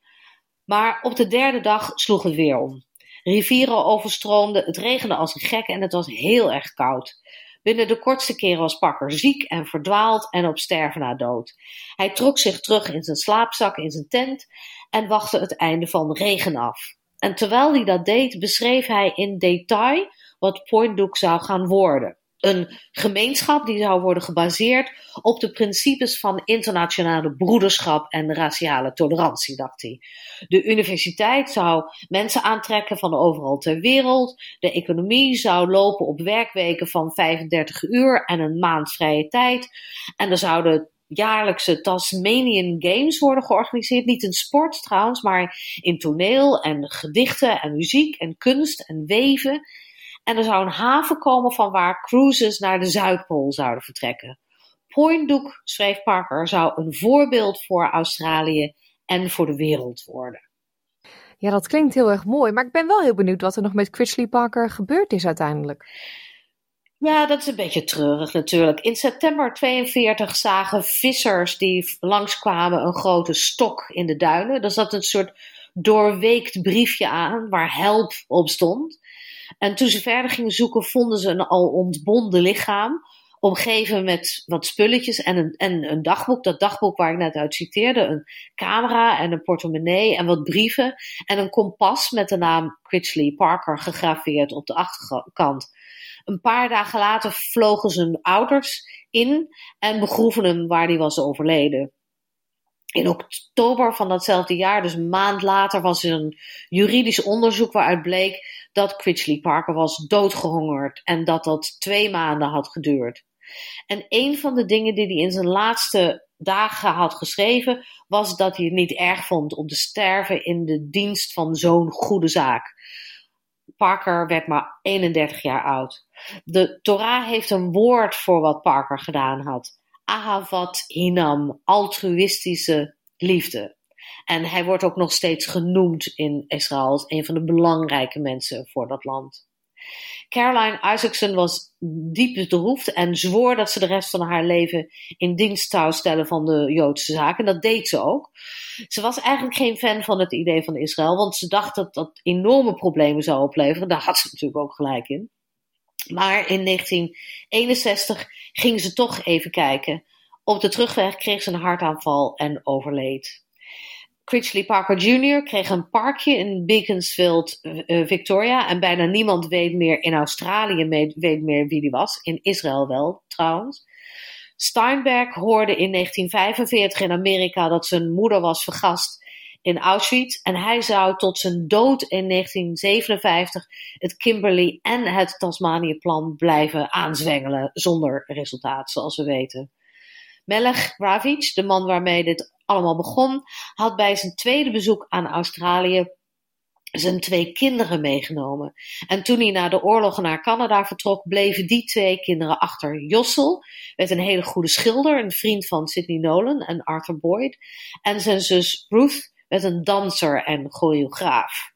Maar op de derde dag sloeg het weer om. Rivieren overstroomden, het regende als een gek en het was heel erg koud. Binnen de kortste keren was Parker ziek en verdwaald en op sterven na dood. Hij trok zich terug in zijn slaapzak in zijn tent en wachtte het einde van regen af. En terwijl hij dat deed, beschreef hij in detail wat Point Duke zou gaan worden een gemeenschap die zou worden gebaseerd op de principes van internationale broederschap en raciale tolerantie, dacht hij. De universiteit zou mensen aantrekken van overal ter wereld. De economie zou lopen op werkweken van 35 uur en een maand vrije tijd. En er zouden jaarlijkse Tasmanian Games worden georganiseerd. Niet in sport trouwens, maar in toneel en gedichten en muziek en kunst en weven. En er zou een haven komen van waar cruises naar de Zuidpool zouden vertrekken. Point Duke, schreef Parker, zou een voorbeeld voor Australië en voor de wereld worden. Ja, dat klinkt heel erg mooi, maar ik ben wel heel benieuwd wat er nog met Critchley Parker gebeurd is uiteindelijk. Ja, dat is een beetje treurig natuurlijk. In september 42 zagen vissers die langskwamen een grote stok in de duinen. Daar zat een soort doorweekt briefje aan waar help op stond. En toen ze verder gingen zoeken, vonden ze een al ontbonden lichaam. Omgeven met wat spulletjes en een, en een dagboek. Dat dagboek waar ik net uit citeerde. Een camera en een portemonnee en wat brieven. En een kompas met de naam Critchley Parker gegraveerd op de achterkant. Een paar dagen later vlogen zijn ouders in en begroeven hem waar hij was overleden. In oktober van datzelfde jaar, dus een maand later, was er een juridisch onderzoek waaruit bleek dat Critchley Parker was doodgehongerd en dat dat twee maanden had geduurd. En een van de dingen die hij in zijn laatste dagen had geschreven, was dat hij het niet erg vond om te sterven in de dienst van zo'n goede zaak. Parker werd maar 31 jaar oud. De Torah heeft een woord voor wat Parker gedaan had. Ahavat hinam, altruïstische liefde. En hij wordt ook nog steeds genoemd in Israël als een van de belangrijke mensen voor dat land. Caroline Isaacson was diep bedroefd en zwoer dat ze de rest van haar leven in dienst zou stellen van de Joodse zaak. En dat deed ze ook. Ze was eigenlijk geen fan van het idee van Israël, want ze dacht dat dat enorme problemen zou opleveren. Daar had ze natuurlijk ook gelijk in. Maar in 1961 ging ze toch even kijken. Op de terugweg kreeg ze een hartaanval en overleed. Critchley Parker Jr. kreeg een parkje in Beaconsfield, uh, Victoria. En bijna niemand weet meer in Australië weet meer wie die was. In Israël wel, trouwens. Steinberg hoorde in 1945 in Amerika dat zijn moeder was vergast in Auschwitz. En hij zou tot zijn dood in 1957 het Kimberley en het Tasmanië-plan blijven aanzwengelen. Zonder resultaat, zoals we weten. Melech Ravic, de man waarmee dit allemaal begon, had bij zijn tweede bezoek aan Australië zijn twee kinderen meegenomen. En toen hij na de oorlog naar Canada vertrok, bleven die twee kinderen achter. Jossel werd een hele goede schilder, een vriend van Sidney Nolan en Arthur Boyd. En zijn zus Ruth werd een danser en choreograaf.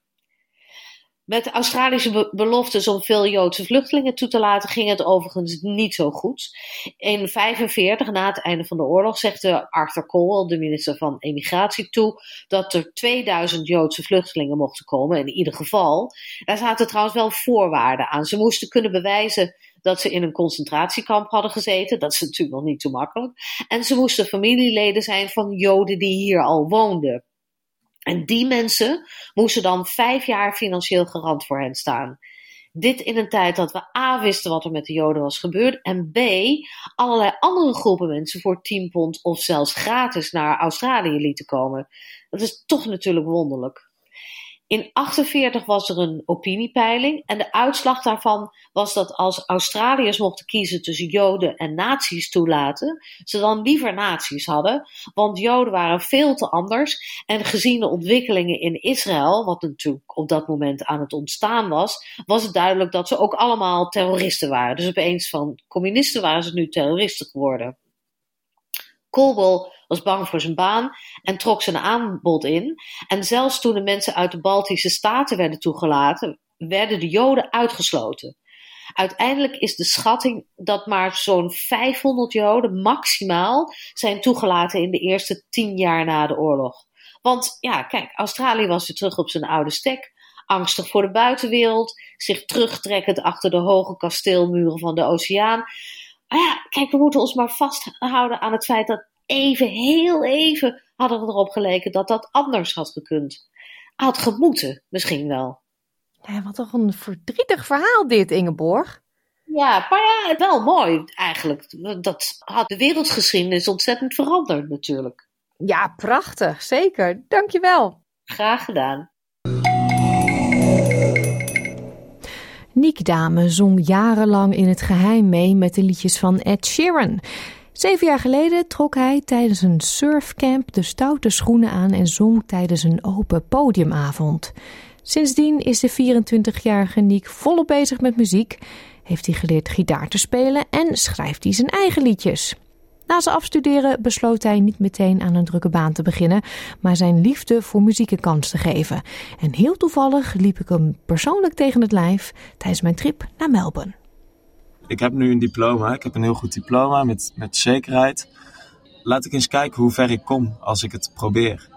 Met de Australische beloftes om veel Joodse vluchtelingen toe te laten, ging het overigens niet zo goed. In 1945, na het einde van de oorlog, zegde Arthur Cole, de minister van Emigratie, toe dat er 2000 Joodse vluchtelingen mochten komen, in ieder geval. Daar zaten trouwens wel voorwaarden aan. Ze moesten kunnen bewijzen dat ze in een concentratiekamp hadden gezeten. Dat is natuurlijk nog niet zo makkelijk. En ze moesten familieleden zijn van Joden die hier al woonden. En die mensen moesten dan vijf jaar financieel garant voor hen staan. Dit in een tijd dat we A wisten wat er met de Joden was gebeurd en B allerlei andere groepen mensen voor 10 pond of zelfs gratis naar Australië lieten komen. Dat is toch natuurlijk wonderlijk. In 1948 was er een opiniepeiling en de uitslag daarvan was dat als Australiërs mochten kiezen tussen Joden en nazi's toelaten, ze dan liever nazi's hadden, want Joden waren veel te anders en gezien de ontwikkelingen in Israël, wat natuurlijk op dat moment aan het ontstaan was, was het duidelijk dat ze ook allemaal terroristen waren. Dus opeens van communisten waren ze nu terroristen geworden. Koolbol was bang voor zijn baan en trok zijn aanbod in. En zelfs toen de mensen uit de Baltische Staten werden toegelaten, werden de Joden uitgesloten. Uiteindelijk is de schatting dat maar zo'n 500 Joden maximaal zijn toegelaten in de eerste tien jaar na de oorlog. Want ja, kijk, Australië was weer terug op zijn oude stek, angstig voor de buitenwereld, zich terugtrekkend achter de hoge kasteelmuren van de oceaan. Maar ja, kijk, we moeten ons maar vasthouden aan het feit dat even, heel even hadden we erop geleken dat dat anders had gekund. Had gemoeten, misschien wel. Ja, wat toch een verdrietig verhaal dit, Ingeborg. Ja, maar ja, wel mooi eigenlijk. Dat had de wereldgeschiedenis ontzettend veranderd natuurlijk. Ja, prachtig, zeker. Dankjewel. Graag gedaan. Nick Dame zong jarenlang in het geheim mee met de liedjes van Ed Sheeran. Zeven jaar geleden trok hij tijdens een surfcamp de stoute schoenen aan en zong tijdens een open podiumavond. Sindsdien is de 24-jarige Nick volop bezig met muziek, heeft hij geleerd gitaar te spelen en schrijft hij zijn eigen liedjes. Na zijn afstuderen besloot hij niet meteen aan een drukke baan te beginnen, maar zijn liefde voor muziek een kans te geven. En heel toevallig liep ik hem persoonlijk tegen het lijf tijdens mijn trip naar Melbourne. Ik heb nu een diploma, ik heb een heel goed diploma met, met zekerheid. Laat ik eens kijken hoe ver ik kom als ik het probeer.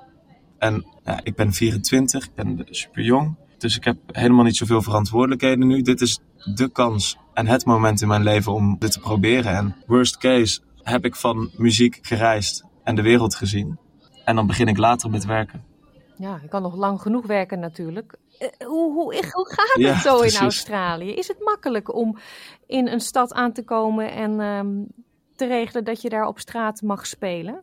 En ja, ik ben 24, ik ben super jong, dus ik heb helemaal niet zoveel verantwoordelijkheden nu. Dit is de kans en het moment in mijn leven om dit te proberen. En worst case heb ik van muziek gereisd en de wereld gezien. En dan begin ik later met werken. Ja, ik kan nog lang genoeg werken natuurlijk. Uh, hoe, hoe, hoe, gaat het ja, zo in Australië? Is het makkelijk om in een stad aan te komen en um, te regelen dat je daar op straat mag spelen?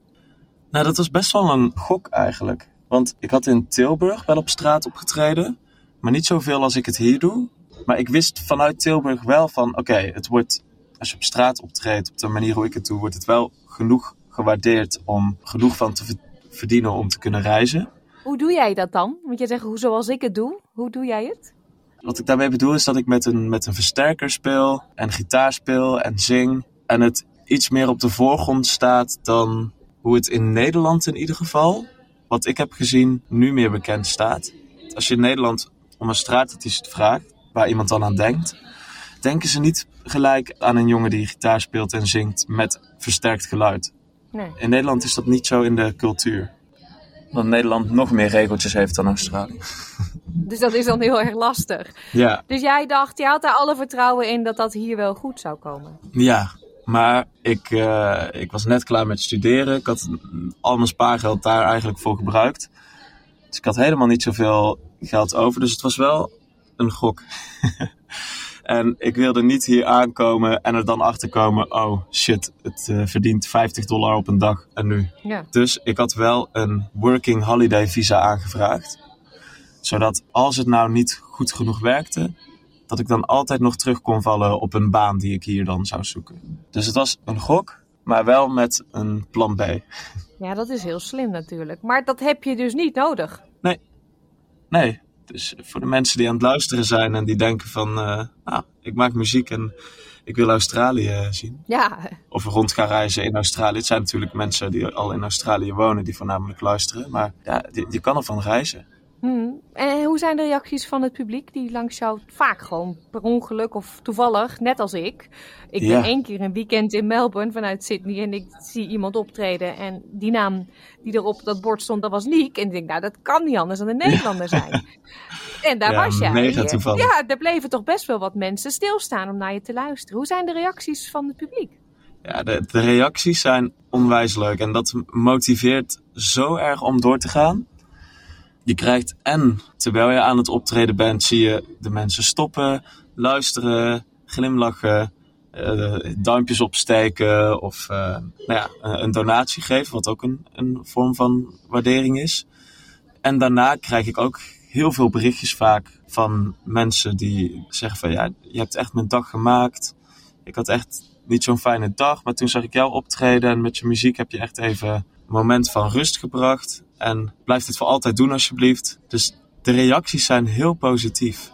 Nou, dat was best wel een gok eigenlijk. Want ik had in Tilburg wel op straat opgetreden, maar niet zoveel als ik het hier doe. Maar ik wist vanuit Tilburg wel van, oké, het wordt, als je op straat optreedt, op de manier hoe ik het doe, wordt het wel genoeg gewaardeerd om genoeg van te verdienen om te kunnen reizen. Hoe doe jij dat dan? Want je zegt, zoals ik het doe, hoe doe jij het? Wat ik daarmee bedoel is dat ik met een, met een versterker speel en gitaar speel en zing. En het iets meer op de voorgrond staat dan hoe het in Nederland in ieder geval, wat ik heb gezien, nu meer bekend staat. Als je in Nederland om een straatartiest vraagt, waar iemand dan aan denkt, denken ze niet gelijk aan een jongen die gitaar speelt en zingt met versterkt geluid. Nee. In Nederland is dat niet zo in de cultuur. Dat Nederland nog meer regeltjes heeft dan Australië. Dus dat is dan heel erg lastig. Ja. Dus jij dacht, je had daar alle vertrouwen in dat dat hier wel goed zou komen? Ja, maar ik, uh, ik was net klaar met studeren. Ik had al mijn spaargeld daar eigenlijk voor gebruikt. Dus ik had helemaal niet zoveel geld over. Dus het was wel een gok. En ik wilde niet hier aankomen en er dan achter komen: oh shit, het uh, verdient 50 dollar op een dag en nu. Ja. Dus ik had wel een working holiday visa aangevraagd. Zodat als het nou niet goed genoeg werkte, dat ik dan altijd nog terug kon vallen op een baan die ik hier dan zou zoeken. Dus het was een gok, maar wel met een plan B. Ja, dat is heel slim natuurlijk. Maar dat heb je dus niet nodig. Nee. Nee, Dus voor de mensen die aan het luisteren zijn en die denken van, uh, nou, ik maak muziek en ik wil Australië zien. Ja. Of rond gaan reizen in Australië. Het zijn natuurlijk mensen die al in Australië wonen die voornamelijk luisteren. Maar ja, je, je kan ervan reizen. Hmm. En hoe zijn de reacties van het publiek die langs jou vaak gewoon per ongeluk of toevallig, net als ik. Ik ben één keer een weekend in Melbourne vanuit Sydney en ik zie iemand optreden en die naam die er op dat bord stond, dat was Niek. En ik denk, nou dat kan niet anders dan een Nederlander zijn. En daar was jij. Mega toevallig. Ja, er bleven toch best wel wat mensen stilstaan om naar je te luisteren. Hoe zijn de reacties van het publiek? Ja, de, de reacties zijn onwijs leuk en dat motiveert zo erg om door te gaan. Je krijgt en terwijl je aan het optreden bent, zie je de mensen stoppen, luisteren, glimlachen, uh, duimpjes opsteken of uh, nou ja, een donatie geven, wat ook een, een vorm van waardering is. En daarna krijg ik ook heel veel berichtjes vaak van mensen die zeggen van ja, je hebt echt mijn dag gemaakt. Ik had echt niet zo'n fijne dag, maar toen zag ik jou optreden en met je muziek heb je echt even moment van rust gebracht. En blijf dit voor altijd doen alsjeblieft. Dus de reacties zijn heel positief.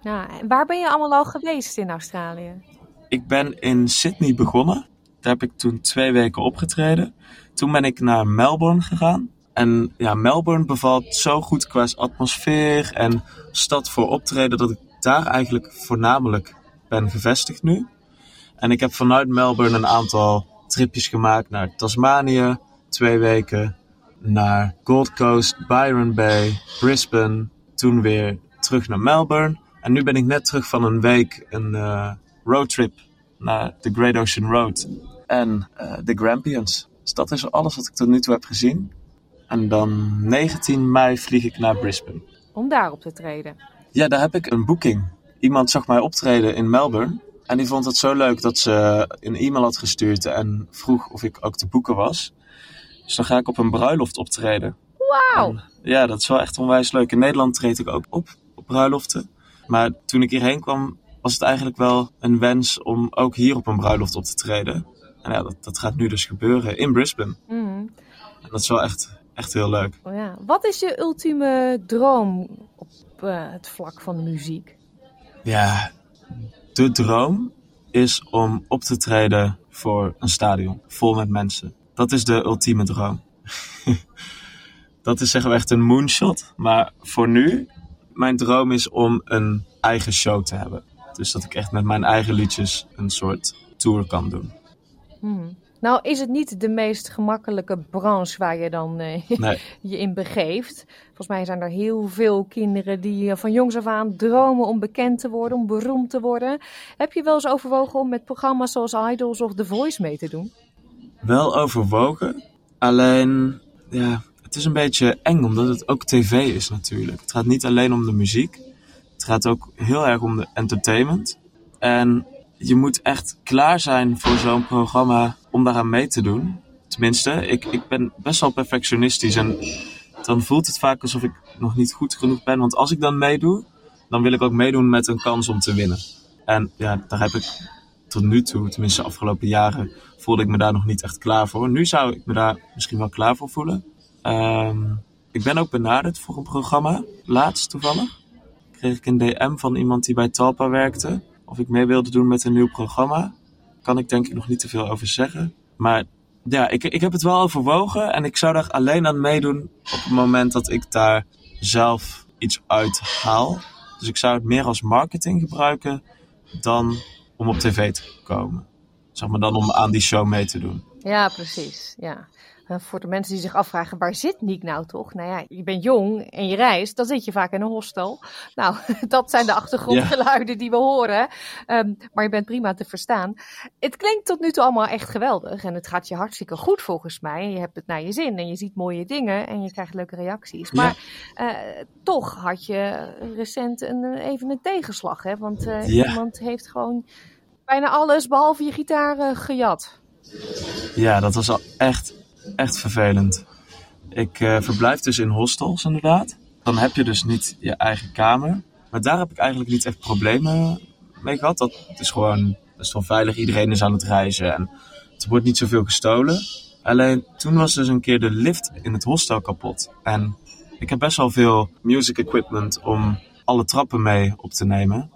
Ja, en waar ben je allemaal al geweest in Australië? Ik ben in Sydney begonnen. Daar heb ik toen twee weken opgetreden. Toen ben ik naar Melbourne gegaan. En ja, Melbourne bevalt zo goed qua atmosfeer en stad voor optreden dat ik daar eigenlijk voornamelijk ben gevestigd nu. En ik heb vanuit Melbourne een aantal tripjes gemaakt naar Tasmanië, twee weken, naar Gold Coast, Byron Bay, Brisbane, toen weer terug naar Melbourne. En nu ben ik net terug van een week een uh, roadtrip naar de Great Ocean Road en uh, de Grampians. Dus dat is alles wat ik tot nu toe heb gezien. En dan 19 mei vlieg ik naar Brisbane. Om daar op te treden? Ja, daar heb ik een boeking. Iemand zag mij optreden in Melbourne. En die vond het zo leuk dat ze een e-mail had gestuurd en vroeg of ik ook te boeken was. Dus dan ga ik op een bruiloft optreden. Wauw! Ja, dat is wel echt onwijs leuk. In Nederland treed ik ook op, op bruiloften. Maar toen ik hierheen kwam, was het eigenlijk wel een wens om ook hier op een bruiloft op te treden. En ja, dat, dat gaat nu dus gebeuren in Brisbane. Mm. En dat is wel echt, echt heel leuk. Oh ja. Wat is je ultieme droom op uh, het vlak van de muziek? Ja, de droom is om op te treden voor een stadion vol met mensen. Dat is de ultieme droom. dat is zeggen we echt een moonshot. Maar voor nu, mijn droom is om een eigen show te hebben. Dus dat ik echt met mijn eigen liedjes een soort tour kan doen. Hmm. Nou is het niet de meest gemakkelijke branche waar je dan nee. je in begeeft. Volgens mij zijn er heel veel kinderen die van jongs af aan dromen om bekend te worden, om beroemd te worden. Heb je wel eens overwogen om met programma's zoals Idols of The Voice mee te doen? Wel overwogen, alleen ja, het is een beetje eng omdat het ook tv is natuurlijk. Het gaat niet alleen om de muziek, het gaat ook heel erg om de entertainment. En je moet echt klaar zijn voor zo'n programma om daaraan mee te doen. Tenminste, ik, ik ben best wel perfectionistisch en dan voelt het vaak alsof ik nog niet goed genoeg ben. Want als ik dan meedoe, dan wil ik ook meedoen met een kans om te winnen. En ja, daar heb ik tot nu toe, tenminste de afgelopen jaren, voelde ik me daar nog niet echt klaar voor. Nu zou ik me daar misschien wel klaar voor voelen. Um, ik ben ook benaderd voor een programma, laatst toevallig. Kreeg ik een DM van iemand die bij Talpa werkte. Of ik mee wilde doen met een nieuw programma. Kan ik denk ik nog niet te veel over zeggen. Maar ja, ik, ik heb het wel overwogen. En ik zou daar alleen aan meedoen op het moment dat ik daar zelf iets uit haal. Dus ik zou het meer als marketing gebruiken dan om op tv te komen. Zeg maar dan om aan die show mee te doen. Ja, precies. Ja. Voor de mensen die zich afvragen, waar zit Niek nou toch? Nou ja, je bent jong en je reist, dan zit je vaak in een hostel. Nou, dat zijn de achtergrondgeluiden die we horen. Um, maar je bent prima te verstaan. Het klinkt tot nu toe allemaal echt geweldig. En het gaat je hartstikke goed volgens mij. Je hebt het naar je zin en je ziet mooie dingen en je krijgt leuke reacties. Maar ja. uh, toch had je recent een, even een tegenslag, hè? Want uh, ja. iemand heeft gewoon bijna alles behalve je gitaar uh, gejat. Ja, dat was al echt echt vervelend. Ik uh, verblijf dus in hostels inderdaad. Dan heb je dus niet je eigen kamer. Maar daar heb ik eigenlijk niet echt problemen mee gehad. Dat is gewoon best wel veilig. Iedereen is aan het reizen en het wordt niet zoveel gestolen. Alleen toen was dus een keer de lift in het hostel kapot. En Ik heb best wel veel music equipment om alle trappen mee op te nemen.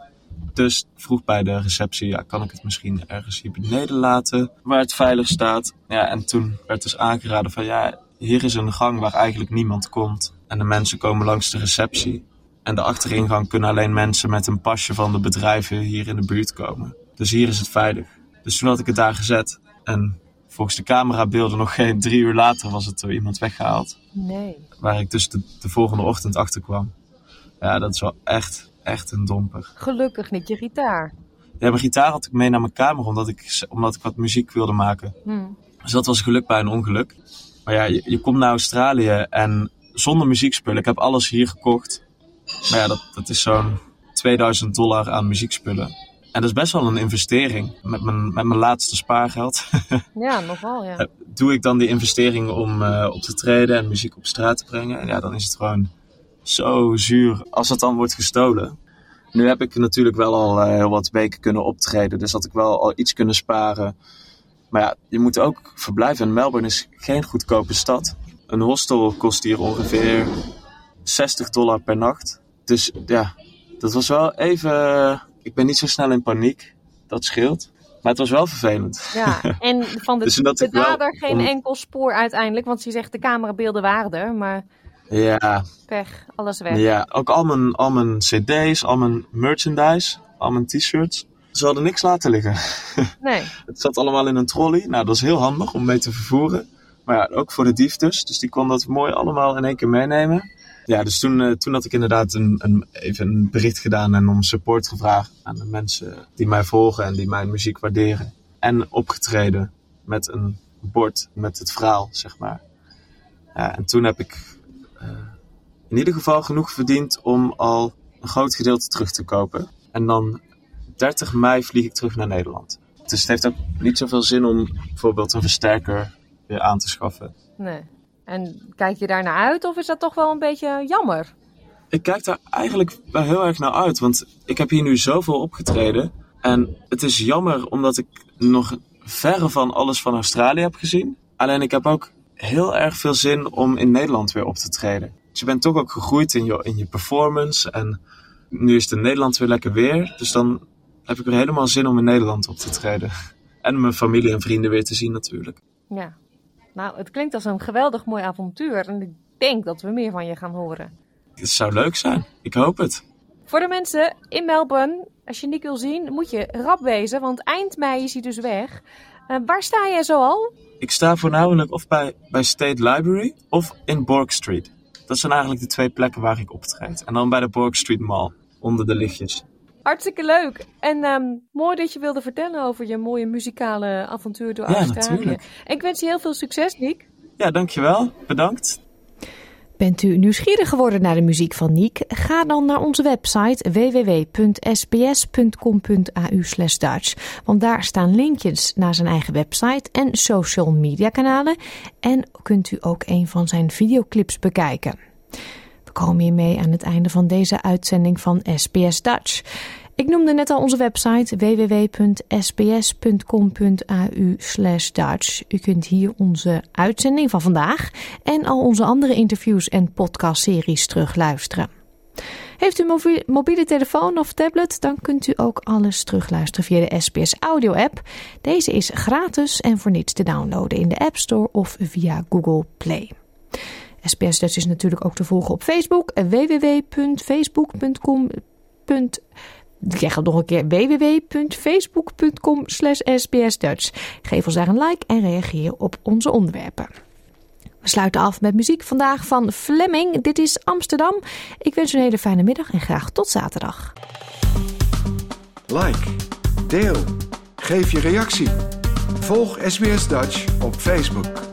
Dus vroeg bij de receptie, ja, kan ik het misschien ergens hier beneden laten, waar het veilig staat. Ja, en toen werd dus aangeraden van, ja, hier is een gang waar eigenlijk niemand komt. En de mensen komen langs de receptie. En de achteringang kunnen alleen mensen met een pasje van de bedrijven hier in de buurt komen. Dus hier is het veilig. Dus toen had ik het daar gezet. En volgens de camerabeelden nog geen drie uur later was het door iemand weggehaald. Nee. Waar ik dus de, de volgende ochtend achter kwam. Ja, dat is wel echt, echt een domper. Gelukkig niet je gitaar. Ja, mijn gitaar had ik mee naar mijn kamer omdat ik, omdat ik wat muziek wilde maken. Hmm. Dus dat was geluk bij een ongeluk. Maar ja, je, je komt naar Australië en zonder muziekspullen. Ik heb alles hier gekocht. Maar ja, dat, dat is zo'n 2000 dollar aan muziekspullen. En dat is best wel een investering. Met mijn, met mijn laatste spaargeld Ja, nogal, ja. doe ik dan die investering om eh, op te treden en muziek op straat te brengen. En ja, dan is het gewoon zo zuur als het dan wordt gestolen. Nu heb ik natuurlijk wel al eh, heel wat weken kunnen optreden. Dus had ik wel al iets kunnen sparen. Maar ja, je moet ook verblijven. En Melbourne is geen goedkope stad. Een hostel kost hier ongeveer 60 dollar per nacht. Dus ja, dat was wel even... Ik ben niet zo snel in paniek. Dat scheelt. Maar het was wel vervelend. Ja, en van de, Dus de wel geen enkel spoor uiteindelijk. Want je zegt de camerabeelden waren er, maar Ja, pech, alles weg. ja, ook al mijn, al mijn cd's, al mijn merchandise, al mijn t-shirts. Ze hadden niks laten liggen. Nee. Het zat allemaal in een trolley. Nou, dat is heel handig om mee te vervoeren. Maar ja, ook voor de dief dus. Dus die kon dat mooi allemaal in één keer meenemen. Ja, dus toen, eh, toen had ik inderdaad een, een, even een bericht gedaan en om support gevraagd aan de mensen die mij volgen en die mijn muziek waarderen. En opgetreden met een bord met het verhaal, zeg maar. Ja, en toen heb ik in ieder geval genoeg verdiend om al een groot gedeelte terug te kopen. En dan 30 mei vlieg ik terug naar Nederland. Dus het heeft ook niet zoveel zin om bijvoorbeeld een versterker weer aan te schaffen. Nee. En kijk je daar naar uit of is dat toch wel een beetje jammer? Ik kijk daar eigenlijk wel heel erg naar uit, want ik heb hier nu zoveel opgetreden. En het is jammer omdat ik nog verre van alles van Australië heb gezien. Alleen ik heb ook heel erg veel zin om in Nederland weer op te treden. Dus je bent toch ook gegroeid in je, in je performance. En nu is het in Nederland weer lekker weer. Dus dan heb ik weer helemaal zin om in Nederland op te treden. En mijn familie en vrienden weer te zien natuurlijk. Ja. Nou, het klinkt als een geweldig mooi avontuur. En ik denk dat we meer van je gaan horen. Het zou leuk zijn. Ik hoop het. Voor de mensen in Melbourne, als je Nick wil zien, moet je rap wezen. Want eind mei is hij dus weg. Eh, waar sta jij zo al? Ik sta voornamelijk of bij, bij State Library of in Borg Street. Dat zijn eigenlijk de twee plekken waar ik optreed. En dan bij de Borg Street Mall, onder de lichtjes. Hartstikke leuk. En ehm, mooi dat je wilde vertellen over je mooie muzikale avontuur door Ja, Australië. natuurlijk. En ik wens je heel veel succes, Nick. Ja, dankjewel. Bedankt. Bent u nieuwsgierig geworden naar de muziek van Niek? Ga dan naar onze website www.sbs.com.au Dutch. Want daar staan linkjes naar zijn eigen website en social media kanalen. En kunt u ook een van zijn videoclips bekijken. We komen hiermee aan het einde van deze uitzending van SBS Dutch. Ik noemde net al onze website www.sbs.com.au Dutch. U kunt hier onze uitzending van vandaag en al onze andere interviews en podcastseries terugluisteren. Heeft u een mobiele, telefoon of tablet, dan kunt u ook alles terugluisteren via de SBS Audio app. Deze is gratis en voor niets te downloaden in de App Store of via Google Play. SBS Dutch is natuurlijk ook te volgen op Facebook. www.facebook.com. Zeg het nog een keer. www.facebook.com slash sbsdutch. Geef ons daar een like en reageer op onze onderwerpen. We sluiten af met muziek vandaag van Fleming. Dit is Amsterdam. Ik wens u een hele fijne middag en graag tot zaterdag. Like, deel, geef je reactie. Volg SBS Dutch op Facebook.